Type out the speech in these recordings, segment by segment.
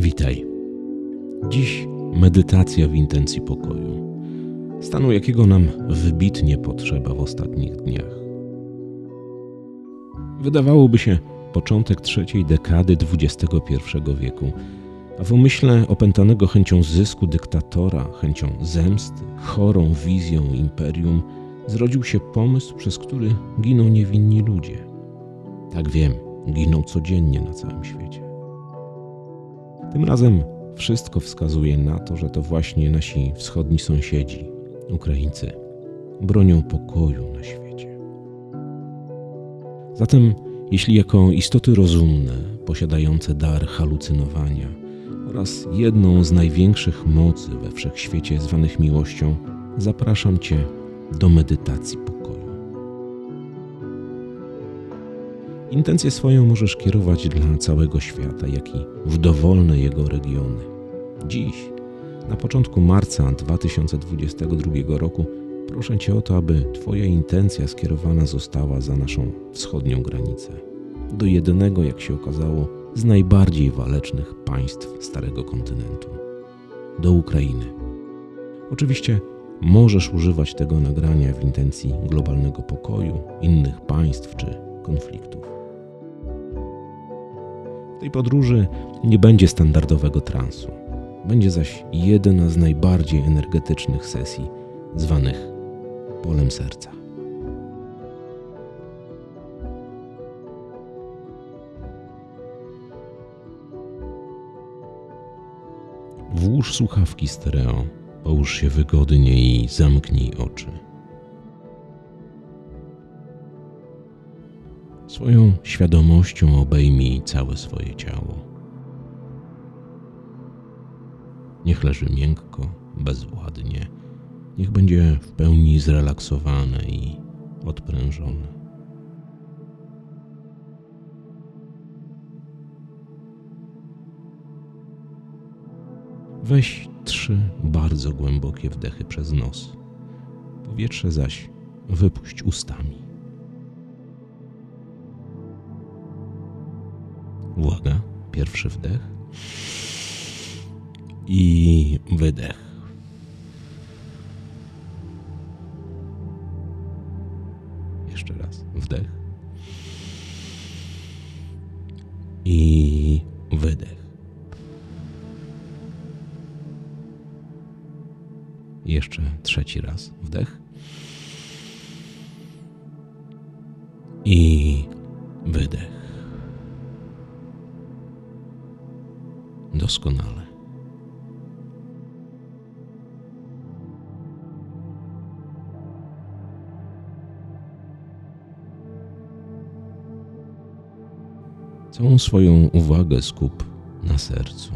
Witaj. Dziś medytacja w intencji pokoju. Stanu, jakiego nam wybitnie potrzeba w ostatnich dniach. Wydawałoby się początek trzeciej dekady XXI wieku, a w umyśle opętanego chęcią zysku dyktatora, chęcią zemsty, chorą wizją imperium, zrodził się pomysł, przez który giną niewinni ludzie. Tak wiem, giną codziennie na całym świecie. Tym razem wszystko wskazuje na to, że to właśnie nasi wschodni sąsiedzi, Ukraińcy, bronią pokoju na świecie. Zatem, jeśli jako istoty rozumne, posiadające dar halucynowania oraz jedną z największych mocy we wszechświecie zwanych miłością, zapraszam Cię do medytacji Intencję swoją możesz kierować dla całego świata, jak i w dowolne jego regiony. Dziś, na początku marca 2022 roku, proszę Cię o to, aby Twoja intencja skierowana została za naszą wschodnią granicę. Do jednego, jak się okazało, z najbardziej walecznych państw Starego Kontynentu do Ukrainy. Oczywiście możesz używać tego nagrania w intencji globalnego pokoju, innych państw czy konfliktów. Tej podróży nie będzie standardowego transu. Będzie zaś jedna z najbardziej energetycznych sesji, zwanych polem serca. Włóż słuchawki stereo, połóż się wygodnie i zamknij oczy. Swoją świadomością obejmij całe swoje ciało. Niech leży miękko, bezwładnie, niech będzie w pełni zrelaksowane i odprężone. Weź trzy bardzo głębokie wdechy przez nos. Powietrze zaś wypuść ustami. Uwaga, pierwszy wdech i wydech. Jeszcze raz wdech i wydech. Jeszcze trzeci raz wdech i Doskonale. Całą swoją uwagę skup na sercu.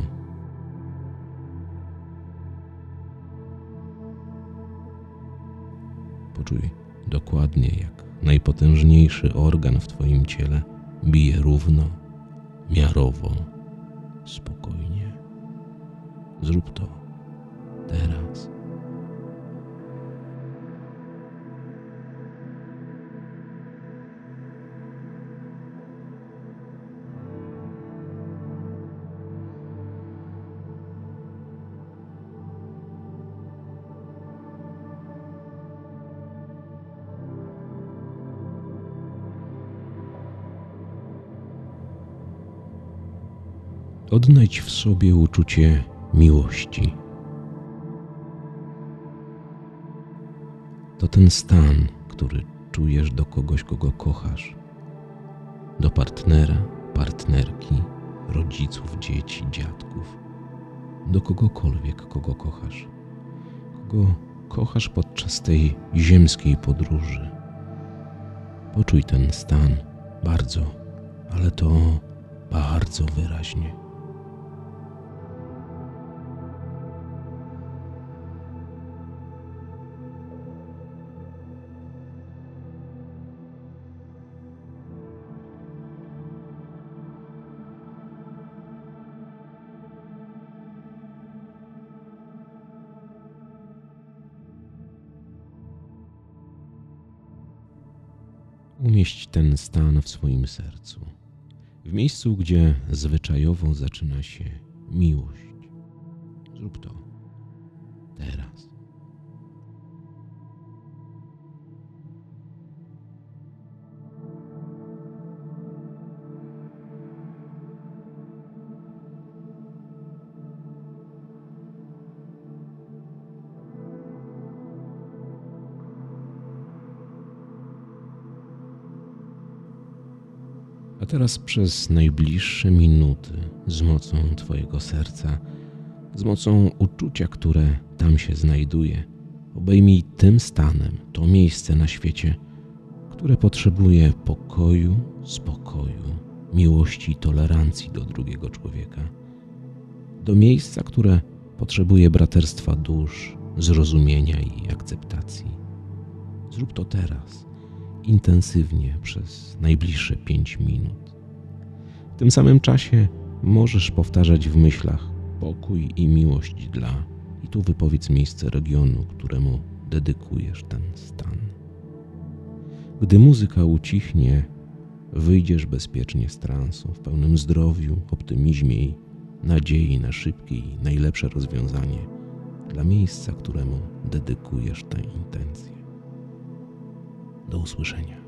Poczuj dokładnie, jak najpotężniejszy organ w Twoim ciele bije równo, miarowo, spokojnie. Zrób to teraz. Odnajdź w sobie uczucie miłości. To ten stan, który czujesz do kogoś, kogo kochasz, do partnera, partnerki, rodziców, dzieci, dziadków, do kogokolwiek, kogo kochasz, kogo kochasz podczas tej ziemskiej podróży. Poczuj ten stan bardzo, ale to bardzo wyraźnie. Umieść ten stan w swoim sercu, w miejscu, gdzie zwyczajowo zaczyna się miłość. Zrób to teraz. A teraz przez najbliższe minuty z mocą Twojego serca, z mocą uczucia, które tam się znajduje, obejmij tym stanem to miejsce na świecie, które potrzebuje pokoju, spokoju, miłości i tolerancji do drugiego człowieka. Do miejsca, które potrzebuje braterstwa dusz, zrozumienia i akceptacji. Zrób to teraz intensywnie przez najbliższe pięć minut. W tym samym czasie możesz powtarzać w myślach pokój i miłość dla, i tu wypowiedz miejsce regionu, któremu dedykujesz ten stan. Gdy muzyka ucichnie, wyjdziesz bezpiecznie z transu, w pełnym zdrowiu, optymizmie i nadziei na szybkie i najlepsze rozwiązanie dla miejsca, któremu dedykujesz tę intencję. Do usłyszenia.